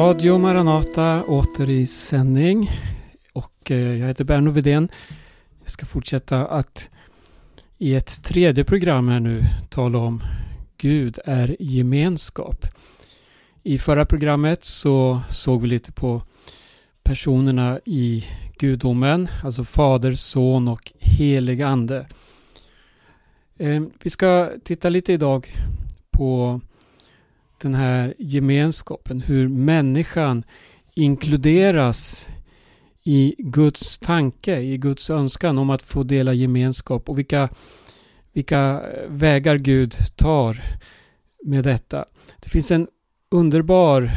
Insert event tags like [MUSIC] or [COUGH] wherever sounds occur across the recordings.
Radio Maranata åter i sändning. Och eh, jag heter Berno Vidén. Jag ska fortsätta att i ett tredje program här nu tala om Gud är gemenskap. I förra programmet så såg vi lite på personerna i gudomen, alltså Fader, Son och Helig Ande. Eh, vi ska titta lite idag på den här gemenskapen, hur människan inkluderas i Guds tanke, i Guds önskan om att få dela gemenskap och vilka, vilka vägar Gud tar med detta. Det finns en underbar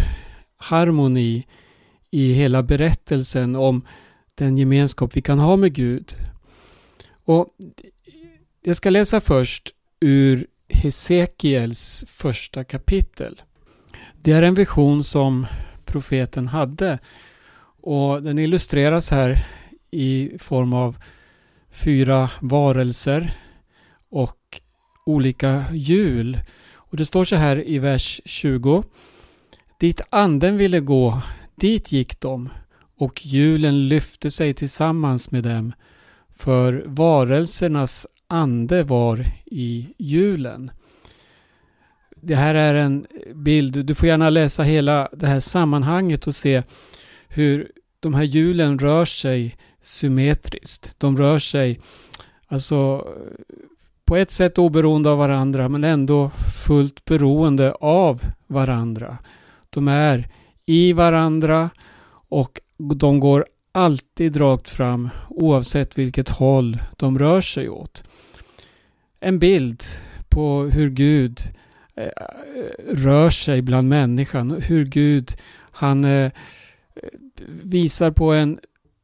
harmoni i hela berättelsen om den gemenskap vi kan ha med Gud. Och Jag ska läsa först ur Hesekiels första kapitel. Det är en vision som profeten hade och den illustreras här i form av fyra varelser och olika hjul. Och det står så här i vers 20. Dit anden ville gå, dit gick de och hjulen lyfte sig tillsammans med dem för varelsernas ande var i hjulen. Det här är en bild, du får gärna läsa hela det här sammanhanget och se hur de här hjulen rör sig symmetriskt. De rör sig alltså på ett sätt oberoende av varandra men ändå fullt beroende av varandra. De är i varandra och de går alltid rakt fram oavsett vilket håll de rör sig åt. En bild på hur Gud eh, rör sig bland människan. Hur Gud han eh, visar på en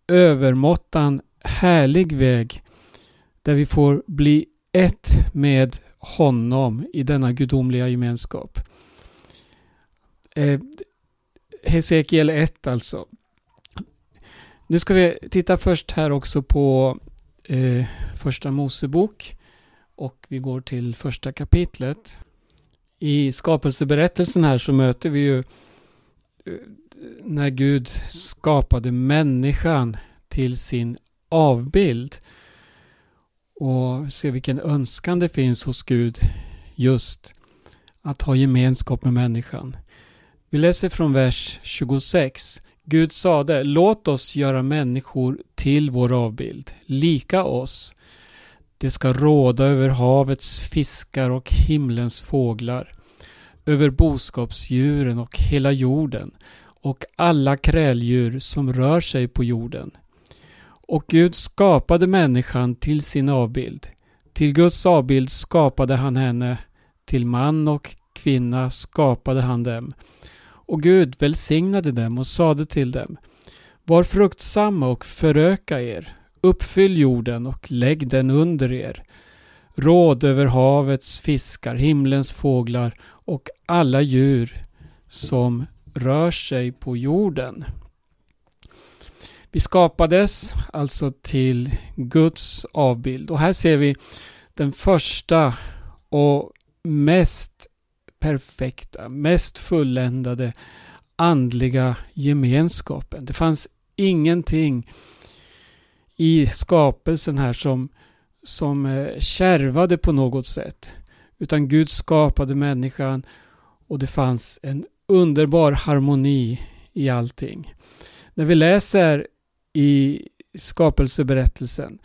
övermåttan härlig väg där vi får bli ett med honom i denna gudomliga gemenskap. Eh, Hesekiel 1 alltså. Nu ska vi titta först här också på eh, första Mosebok och vi går till första kapitlet. I skapelseberättelsen här så möter vi ju eh, när Gud skapade människan till sin avbild och se vilken önskan det finns hos Gud just att ha gemenskap med människan. Vi läser från vers 26. Gud sade, låt oss göra människor till vår avbild, lika oss. Det ska råda över havets fiskar och himlens fåglar, över boskapsdjuren och hela jorden och alla kräldjur som rör sig på jorden. Och Gud skapade människan till sin avbild. Till Guds avbild skapade han henne, till man och kvinna skapade han dem. Och Gud välsignade dem och sade till dem Var fruktsamma och föröka er, uppfyll jorden och lägg den under er. Råd över havets fiskar, himlens fåglar och alla djur som rör sig på jorden. Vi skapades alltså till Guds avbild och här ser vi den första och mest perfekta, mest fulländade andliga gemenskapen. Det fanns ingenting i skapelsen här som, som eh, kärvade på något sätt. Utan Gud skapade människan och det fanns en underbar harmoni i allting. När vi läser i skapelseberättelsen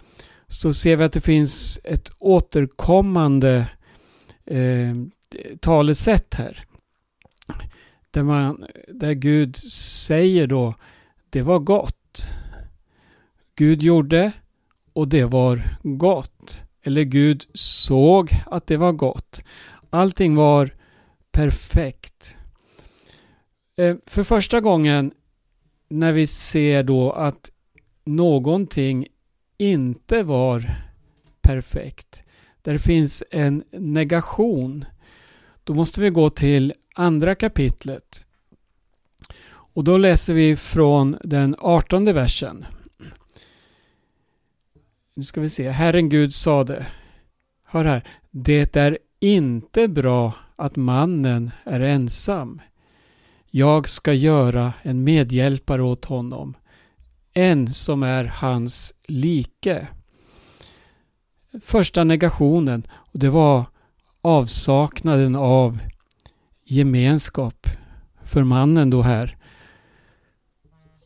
så ser vi att det finns ett återkommande eh, talesätt här. Där, man, där Gud säger då det var gott. Gud gjorde och det var gott. Eller Gud såg att det var gott. Allting var perfekt. Eh, för första gången när vi ser då att någonting inte var perfekt. Där finns en negation. Då måste vi gå till andra kapitlet. Och då läser vi från den artonde versen. Nu ska vi se. Herren Gud sade. Hör här. Det är inte bra att mannen är ensam. jag ska göra en medhjälpare åt honom, en som är hans like. Första negationen, och det var avsaknaden av gemenskap för mannen då här.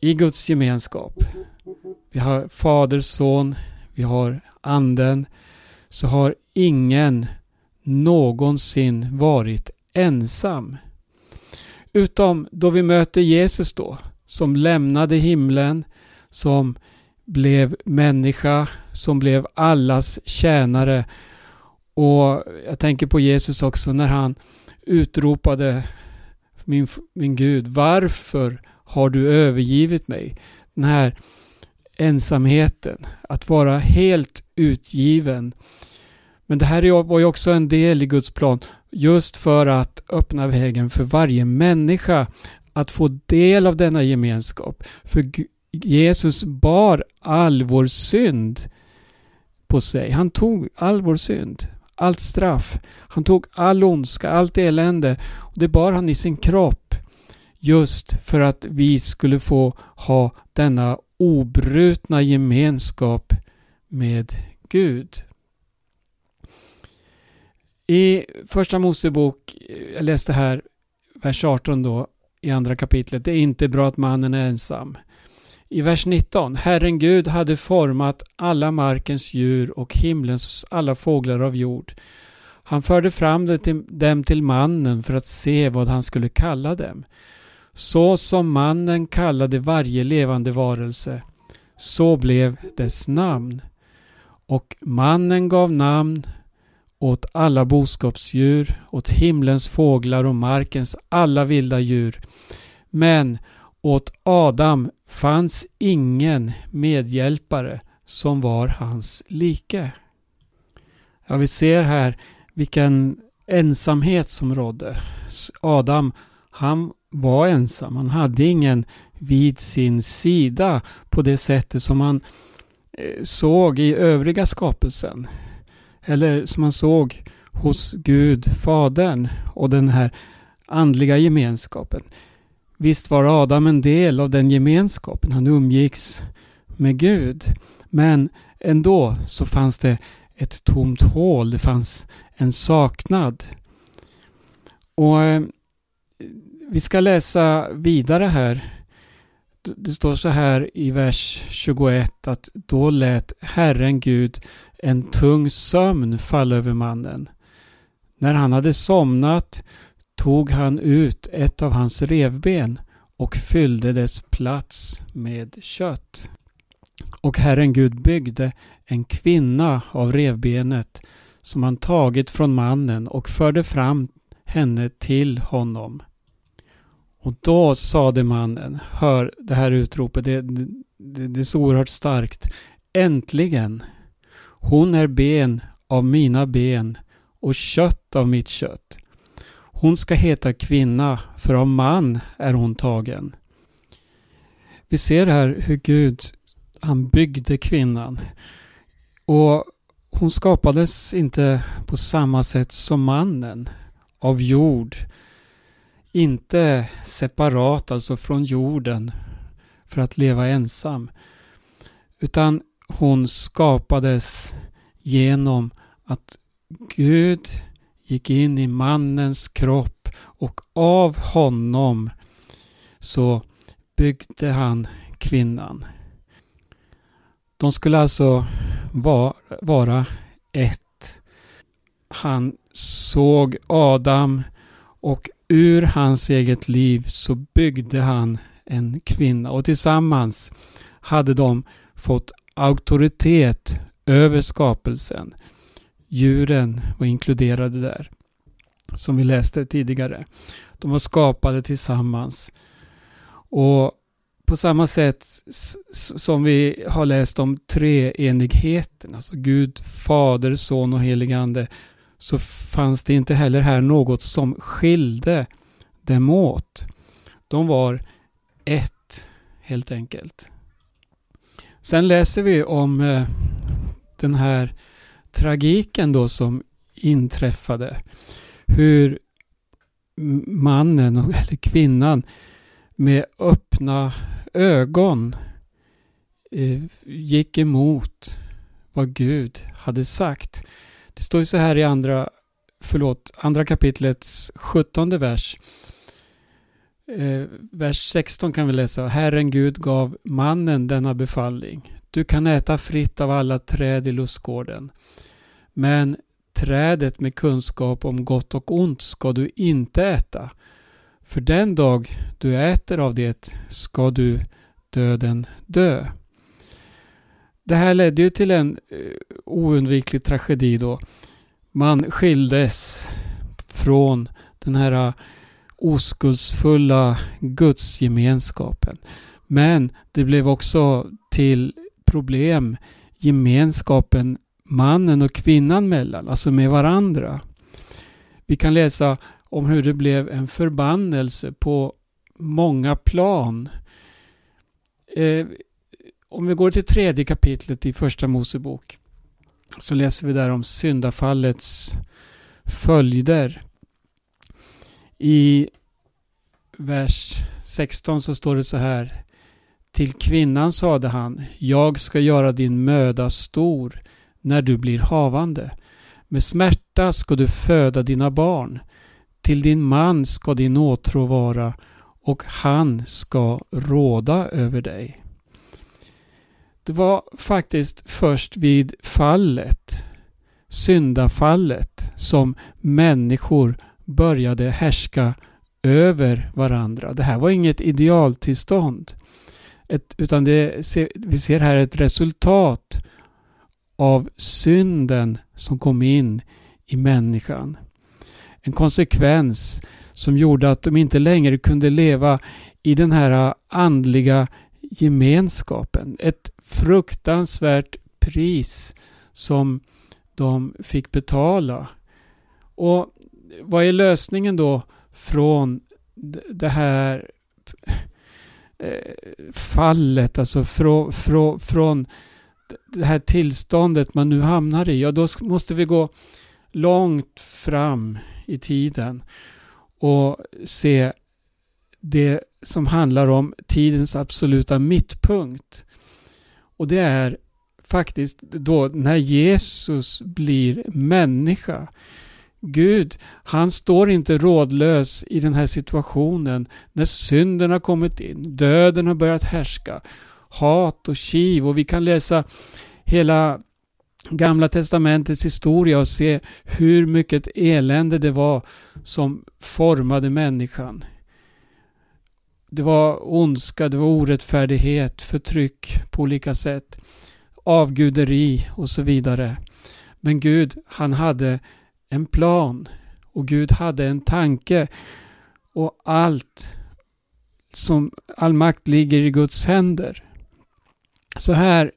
I Guds gemenskap. Vi har Fader, Son, vi har Anden. Så har ingen någonsin varit ensam. Utom då vi möter Jesus då, som lämnade himlen, som blev människa, som blev allas tjänare. Och jag tänker på Jesus också när han utropade min, min Gud, varför har du övergivit mig? Den här ensamheten, att vara helt utgiven. Men det här var ju också en del i Guds plan, just för att öppna vägen för varje människa att få del av denna gemenskap. För Jesus bar all vår synd på sig. Han tog all vår synd, allt straff. Han tog all ondska, allt elände. Och det bar han i sin kropp just för att vi skulle få ha denna obrutna gemenskap med Gud. I Första Mosebok, jag läste här vers 18 då, i andra kapitlet, det är inte bra att mannen är ensam. I vers 19, Herren Gud hade format alla markens djur och himlens alla fåglar av jord. Han förde fram dem till mannen för att se vad han skulle kalla dem. Så som mannen kallade varje levande varelse, så blev dess namn. Och mannen gav namn åt alla boskapsdjur, åt himlens fåglar och markens alla vilda djur. Men åt Adam fanns ingen medhjälpare som var hans like. Ja, vi ser här vilken ensamhet som rådde. Adam, han var ensam. Han hade ingen vid sin sida på det sättet som han eh, såg i övriga skapelsen. Eller som han såg hos Gud, Fadern och den här andliga gemenskapen. Visst var Adam en del av den gemenskapen. Han umgicks med Gud. Men ändå så fanns det ett tomt hål. Det fanns en saknad. Och eh, vi ska läsa vidare här. Det står så här i vers 21 att då lät Herren Gud en tung sömn falla över mannen. När han hade somnat tog han ut ett av hans revben och fyllde dess plats med kött. Och Herren Gud byggde en kvinna av revbenet som han tagit från mannen och förde fram henne till honom. Och då sade mannen, hör det här utropet, det, det, det är så oerhört starkt. Äntligen! Hon är ben av mina ben och kött av mitt kött. Hon ska heta kvinna, för av man är hon tagen. Vi ser här hur Gud, han byggde kvinnan. Och hon skapades inte på samma sätt som mannen, av jord. Inte separat, alltså från jorden, för att leva ensam. Utan hon skapades genom att Gud gick in i mannens kropp och av honom så byggde han kvinnan. De skulle alltså vara ett. Han såg Adam och ur hans eget liv så byggde han en kvinna och tillsammans hade de fått auktoritet över skapelsen. Djuren var inkluderade där. Som vi läste tidigare. De var skapade tillsammans. Och på samma sätt som vi har läst om treenigheten, alltså Gud, Fader, Son och heligande, så fanns det inte heller här något som skilde dem åt. De var ett, helt enkelt. Sen läser vi om eh, den här tragiken då som inträffade. Hur mannen eller kvinnan med öppna ögon eh, gick emot vad Gud hade sagt. Det står ju så här i andra, förlåt, andra kapitlets sjuttonde vers. Eh, vers 16 kan vi läsa. Herren Gud gav mannen denna befallning. Du kan äta fritt av alla träd i lustgården. Men trädet med kunskap om gott och ont ska du inte äta. För den dag du äter av det ska du döden dö. Det här ledde ju till en eh, oundviklig tragedi då. Man skildes från den här oskuldsfulla gudsgemenskapen. Men det blev också till problem gemenskapen mannen och kvinnan mellan, alltså med varandra. Vi kan läsa om hur det blev en förbannelse på många plan. Eh, om vi går till tredje kapitlet i första Mosebok så läser vi där om syndafallets följder. I vers 16 så står det så här. Till kvinnan sade han, jag ska göra din möda stor när du blir havande. Med smärta ska du föda dina barn. Till din man ska din åtrå vara och han ska råda över dig. Det var faktiskt först vid fallet, syndafallet, som människor började härska över varandra. Det här var inget idealtillstånd. Ett, utan det, vi ser här ett resultat av synden som kom in i människan. En konsekvens som gjorde att de inte längre kunde leva i den här andliga gemenskapen. Ett fruktansvärt pris som de fick betala. Och vad är lösningen då från det här eh, fallet, alltså från, från, från det här tillståndet man nu hamnar i? Ja, då måste vi gå långt fram i tiden och se det som handlar om tidens absoluta mittpunkt. Och det är faktiskt då när Jesus blir människa. Gud, han står inte rådlös i den här situationen när synden har kommit in, döden har börjat härska, hat och kiv och vi kan läsa hela Gamla testamentets historia och se hur mycket elände det var som formade människan. Det var ondska, det var orättfärdighet, förtryck på olika sätt, avguderi och så vidare. Men Gud, han hade en plan och Gud hade en tanke och allt som all makt ligger i Guds händer. Så här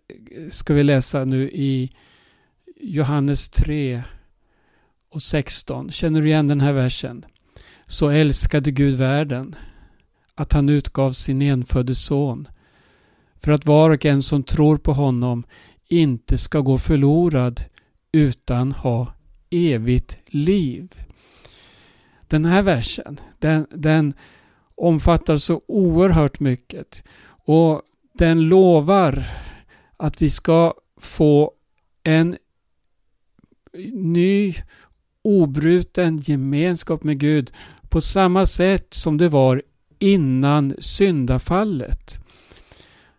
ska vi läsa nu i Johannes 3 och 16. Känner du igen den här versen? Så älskade Gud världen att han utgav sin enfödde son för att var och en som tror på honom inte ska gå förlorad utan ha evigt liv. Den här versen, den, den omfattar så oerhört mycket och den lovar att vi ska få en ny obruten gemenskap med Gud på samma sätt som det var innan syndafallet.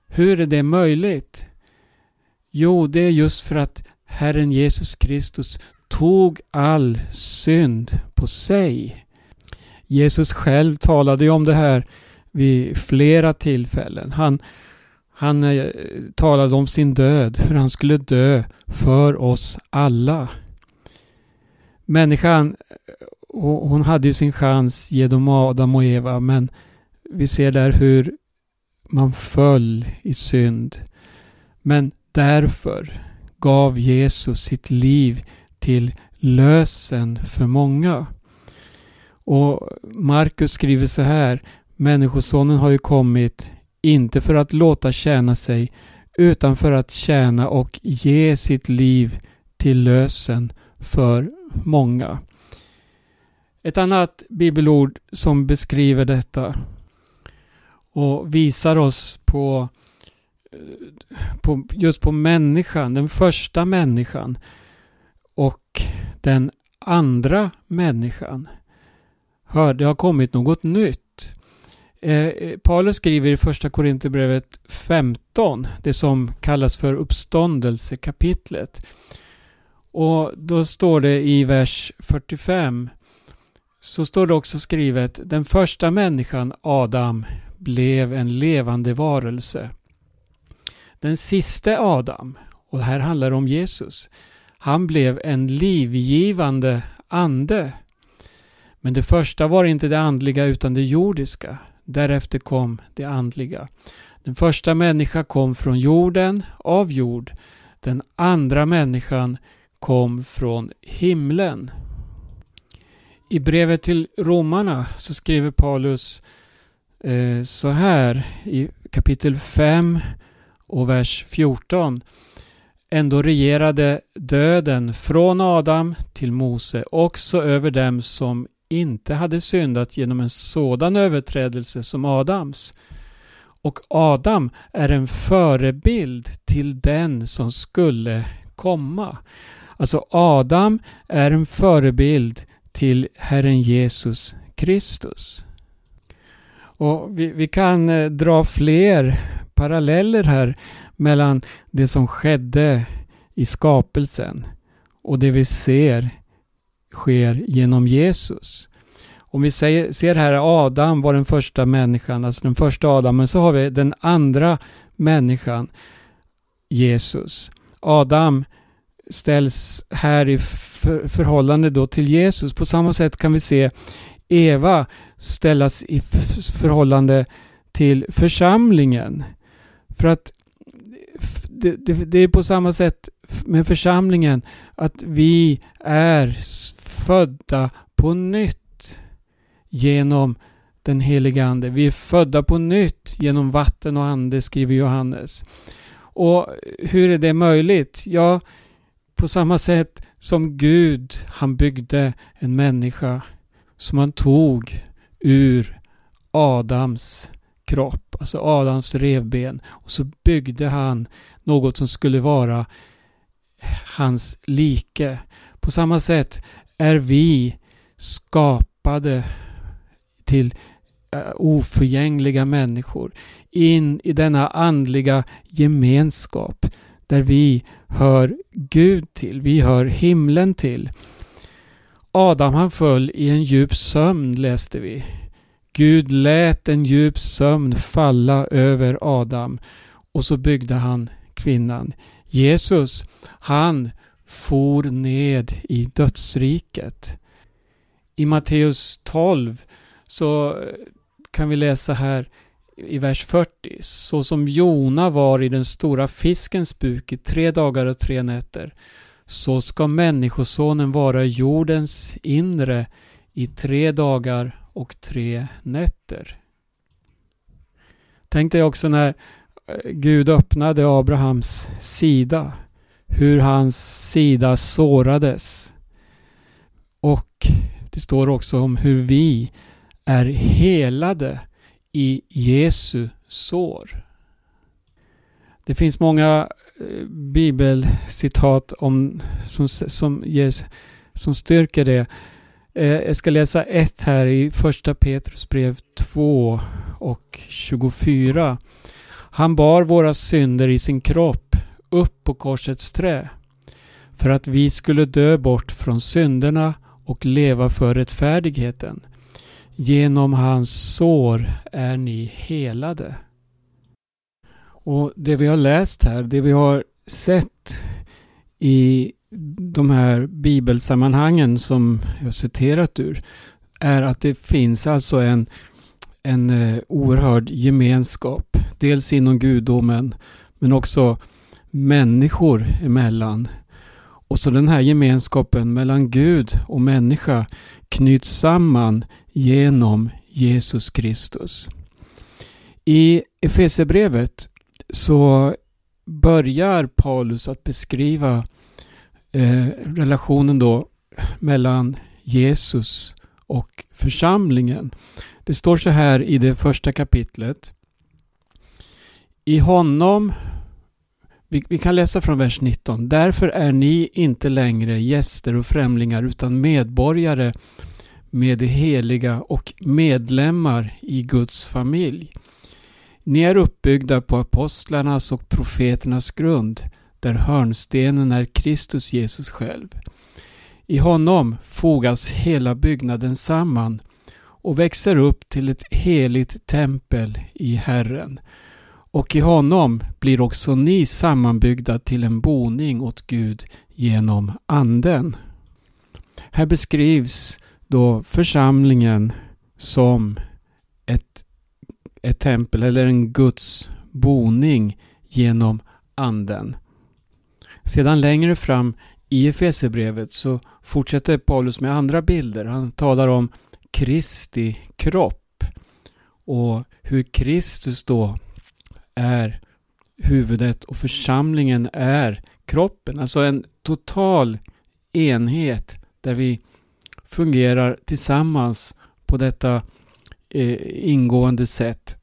Hur är det möjligt? Jo, det är just för att Herren Jesus Kristus tog all synd på sig. Jesus själv talade ju om det här vid flera tillfällen. Han, han eh, talade om sin död, hur han skulle dö för oss alla. Människan, eh, hon hade ju sin chans genom Adam och Eva men vi ser där hur man föll i synd. Men därför gav Jesus sitt liv till lösen för många. Och Markus skriver så här Människosonen har ju kommit inte för att låta tjäna sig utan för att tjäna och ge sitt liv till lösen för många. Ett annat bibelord som beskriver detta och visar oss på, eh, på just på människan, den första människan och den andra människan. Hör, det har kommit något nytt. Eh, eh Paulus skriver i första Korinthierbrevet 15, det som kallas för uppståndelsekapitlet. Och då står det i vers 45 så står det också skrivet den första människan, Adam, blev en levande varelse. Den siste Adam, och här handlar det om Jesus, han blev en livgivande ande. Men det första var inte det andliga utan det jordiska. Därefter kom det andliga. Den första människan kom från jorden, av jord. Den andra människan kom från himlen. I brevet till romarna så skriver Paulus eh, så här i kapitel 5 och vers 14. Ändå regerade döden från Adam till Mose också över dem som inte hade syndat genom en sådan överträdelse som Adams. Och Adam är en förebild till den som skulle komma. Alltså Adam är en förebild till Herren Jesus Kristus. Och vi, vi kan eh, dra fler paralleller här mellan det som skedde i skapelsen och det vi ser sker genom Jesus. Om vi säger, ser här Adam var den första människan, alltså den första Adam, men så har vi den andra människan, Jesus. Adam ställs här i för, förhållande då till Jesus. På samma sätt kan vi se Eva ställas i förhållande till församlingen. För att det, det, det, är på samma sätt med församlingen att vi är födda på nytt genom den heliga Ande. Vi är födda på nytt genom vatten och ande, skriver Johannes. Och hur är det möjligt? Ja, på samma sätt som Gud, han byggde en människa som han tog ur Adams kropp, alltså Adams revben. Och så byggde han något som skulle vara hans like. På samma sätt är vi skapade till eh, oförgängliga människor in i denna andliga gemenskap där vi hör Gud till, vi hör himlen till. Adam han föll i en djup sömn läste vi. Gud lät en djup sömn falla över Adam och så byggde han kvinnan. Jesus, han for ned i dödsriket. I Matteus 12 så eh, kan vi läsa här i vers 40. Så som Jona var i den stora fiskens buk i tre dagar och tre nätter så ska Människosonen vara i jordens inre i tre dagar och tre nätter. Tänk dig också när Gud öppnade Abrahams sida, hur hans sida sårades. Och det står också om hur vi är helade i Jesu sår. Det finns många eh, bibelcitat om, som, som, ger, som styrker det. Eh, jag ska läsa ett här i första Petrus brev 2 och 24. Han bar våra synder i sin kropp upp på korsets trä för att vi skulle dö bort från synderna och leva för rättfärdigheten. Genom hans sår är ni helade. Och det vi har läst här, det vi har sett i de här bibelsammanhangen som jag citerat ur är att det finns alltså en, en eh, oerhörd gemenskap. Dels inom gudomen men också människor emellan. Och så den här gemenskapen mellan Gud och människa knyts samman genom Jesus Kristus. I Efesebrevet så börjar Paulus att beskriva eh, relationen då mellan Jesus och församlingen. Det står så här i det första kapitlet. I honom, vi, vi, kan läsa från vers 19. Därför är ni inte längre gäster och främlingar utan medborgare med det heliga och medlemmar i Guds familj. Ni är uppbyggda på apostlarnas och profeternas grund där hörnstenen är Kristus Jesus själv. I honom fogas hela byggnaden samman och växer upp till ett heligt tempel i Herren. Och i honom blir också ni sammanbyggda till en boning åt Gud genom Anden. Här beskrivs då församlingen som ett, ett tempel eller en Guds boning genom Anden. Sedan längre fram i Efesierbrevet så fortsätter Paulus med andra bilder. Han talar om Kristi kropp och hur Kristus då är huvudet och församlingen är kroppen. Alltså en total enhet där vi fungerar tillsammans på detta eh, ingående sätt.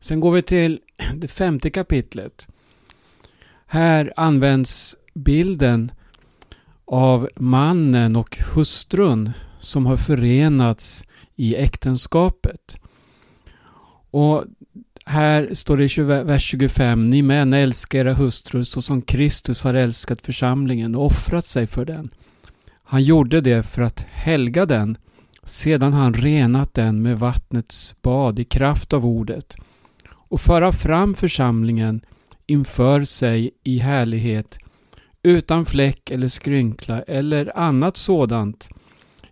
Sen går vi till [CLEARS THROAT] det femte kapitlet. Här används bilden av mannen och hustrun som har förenats i äktenskapet. Och här står det i vers 25. Ni män älskar era hustrur så som Kristus har älskat församlingen och offrat sig för den. Han gjorde det för att helga den sedan han renat den med vattnets bad i kraft av ordet och föra fram församlingen inför sig i härlighet utan fläck eller skrynkla eller annat sådant.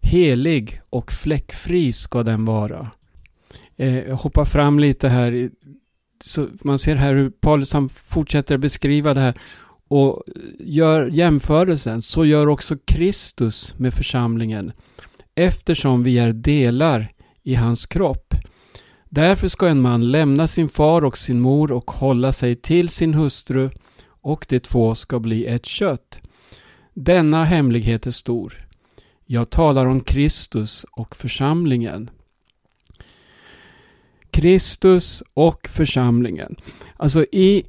Helig och fläckfri ska den vara. Eh, jag hoppar fram lite här. Så man ser här hur Paulus han fortsätter beskriva det här och gör jämförelsen. Så gör också Kristus med församlingen eftersom vi är delar i hans kropp. Därför ska en man lämna sin far och sin mor och hålla sig till sin hustru och de två ska bli ett kött. Denna hemlighet är stor. Jag talar om Kristus och församlingen. Kristus och församlingen. Alltså i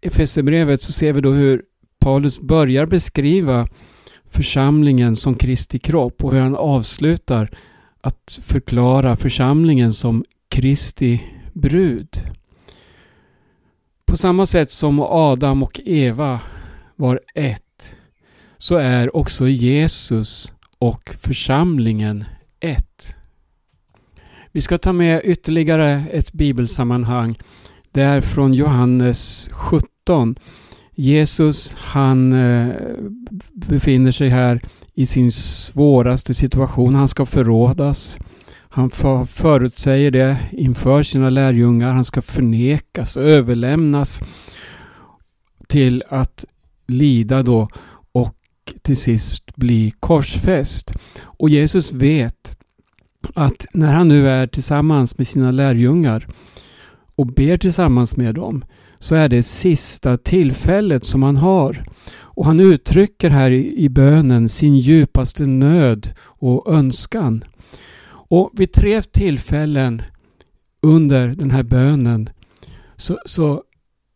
Efesierbrevet så ser vi då hur Paulus börjar beskriva församlingen som Kristi kropp och hur han avslutar att förklara församlingen som Kristi brud. På samma sätt som Adam och Eva var ett så är också Jesus och församlingen ett. Vi ska ta med ytterligare ett bibelsammanhang. Det är från Johannes 17. Jesus han eh, befinner sig här i sin svåraste situation. Han ska förrådas. Han förutsäger det inför sina lärjungar. Han ska förnekas och överlämnas till att lida då till sist bli korsfäst. Och Jesus vet att när han nu är tillsammans med sina lärjungar och ber tillsammans med dem så är det sista tillfället som han har. Och han uttrycker här i, bönen sin djupaste nöd och önskan. Och vid tre tillfällen under den här bönen så, så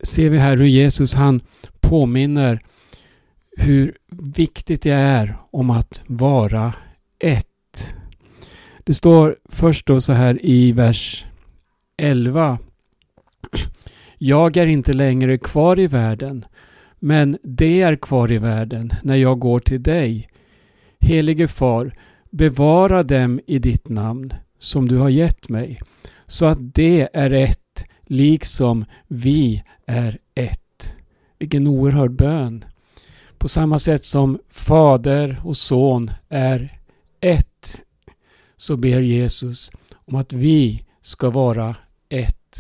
ser vi här hur Jesus han påminner hur viktigt det är om att vara ett. Det står först då så här i vers 11. Jag är inte längre kvar i världen, men det är kvar i världen när jag går till dig. Helige Far, Bevara dem i ditt namn som du har gett mig, så att det är ett, liksom vi är ett. Vilken oerhörd bön. På samma sätt som Fader och Son är ett, så ber Jesus om att vi ska vara ett.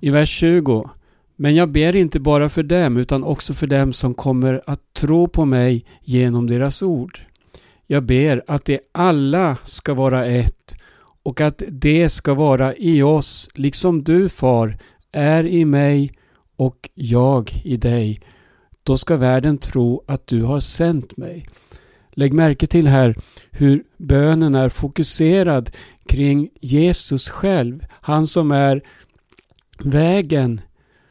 I vers 20 men jag ber inte bara för dem utan också för dem som kommer att tro på mig genom deras ord. Jag ber att de alla ska vara ett och att det ska vara i oss, liksom du far är i mig och jag i dig. Då ska världen tro att du har sänt mig. Lägg märke till här hur bönen är fokuserad kring Jesus själv. Han som är vägen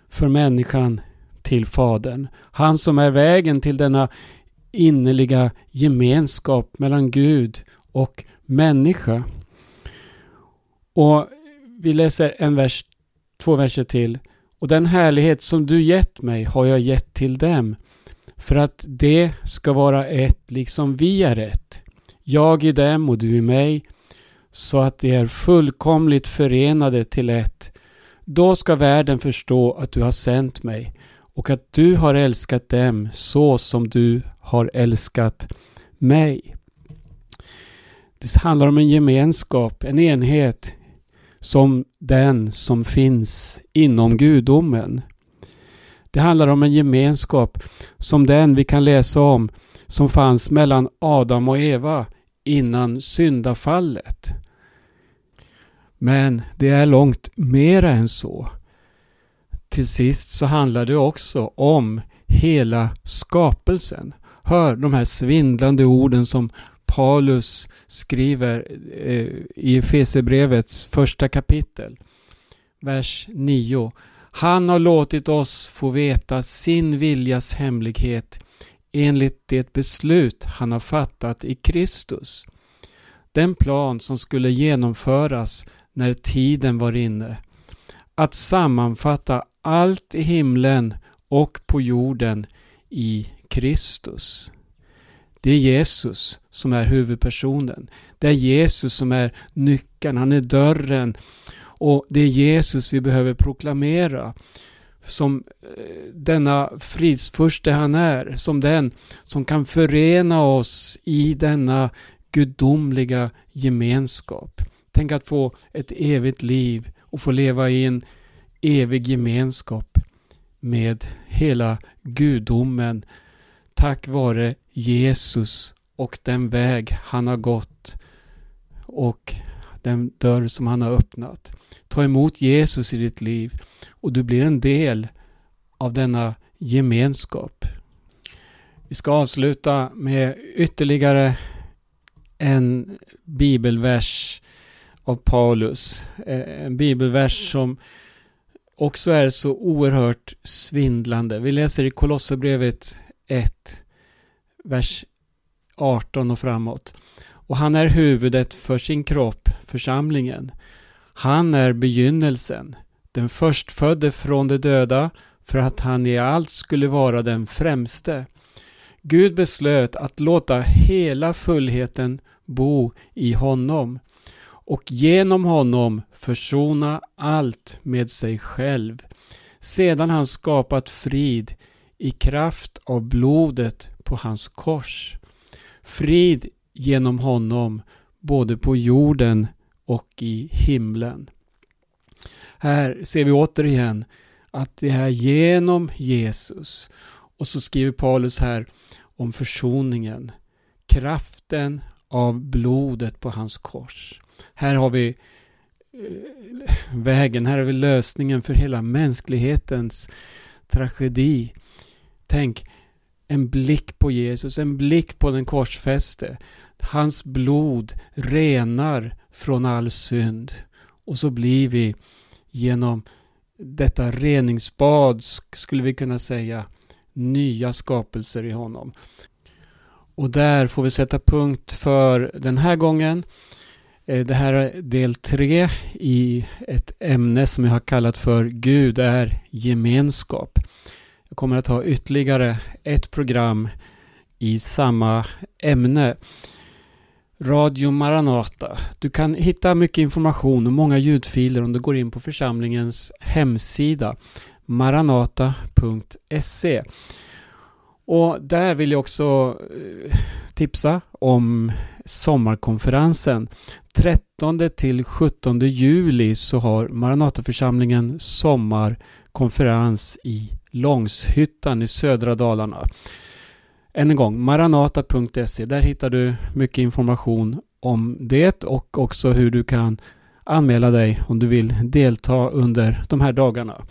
för människan till Fadern. Han som är vägen till denna innerliga gemenskap mellan Gud och människa. Och vi läser en vers, två verser till. Och den härlighet som du gett mig har jag gett till dem för att det ska vara ett liksom vi är ett. Jag i dem och du i mig så att de är fullkomligt förenade till ett. Då ska världen förstå att du har sänt mig och att du har älskat dem så som du har älskat mig. Det handlar om en gemenskap, en enhet som den som finns inom gudomen. Det handlar om en gemenskap som den vi kan läsa om som fanns mellan Adam och Eva innan syndafallet. Men det är långt mera än så. Till sist så handlar det också om hela skapelsen. Hör de här svindlande orden som Paulus skriver eh, i Efesierbrevets första kapitel. Vers 9. Han har låtit oss få veta sin viljas hemlighet enligt det beslut han har fattat i Kristus. Den plan som skulle genomföras när tiden var inne. Att sammanfatta allt i himlen och på jorden i Kristus. Det är Jesus som är huvudpersonen. Det är Jesus som är nyckeln, han är dörren. Och det är Jesus vi behöver proklamera som eh, denna fridsfurste han är, som den som kan förena oss i denna gudomliga gemenskap. Tänk att få ett evigt liv och få leva i en evig gemenskap med hela gudomen tack vare Jesus och den väg han har gått och den dörr som han har öppnat. Ta emot Jesus i ditt liv och du blir en del av denna gemenskap. Vi ska avsluta med ytterligare en bibelvers av Paulus. Eh, en bibelvers som också är så oerhört svindlande. Vi läser i Kolosserbrevet 1, vers 18 och framåt. Och han är huvudet för sin kropp, församlingen. Han är begynnelsen, den förstfödde från de döda, för att han i allt skulle vara den främste. Gud beslöt att låta hela fullheten bo i honom och genom honom försona allt med sig själv sedan han skapat frid i kraft av blodet på hans kors. Frid genom honom både på jorden och i himlen. Här ser vi återigen att det är genom Jesus. Och så skriver Paulus här om försoningen. Kraften av blodet på hans kors. Här har vi eh, vägen, här har vi lösningen för hela mänsklighetens tragedi. Tänk, en blick på Jesus, en blick på den korsfäste. Hans blod renar från all synd. Och så blir vi genom detta reningsbad, skulle vi kunna säga, nya skapelser i honom. Och där får vi sätta punkt för den här gången. Eh, det här är del tre i ett ämne som jag har kallat för Gud är gemenskap. Kommer att ha ytterligare ett program i samma ämne. Radio Maranata. Du kan hitta mycket information och många ljudfiler om du går in på församlingens hemsida maranata.se. Och där vill jag också eh, tipsa om sommarkonferensen. 13 till 17 juli så har Maranataförsamlingen sommarkonferens i Långshyttan i södra Dalarna. Än en gång, maranata.se. Där hittar du mycket information om det och också hur du kan anmäla dig om du vill delta under de här dagarna.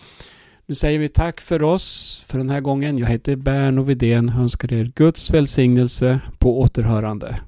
Nu säger vi tack för oss för den här gången. Jag heter Berno Widén och önskar er Guds välsignelse på återhörande.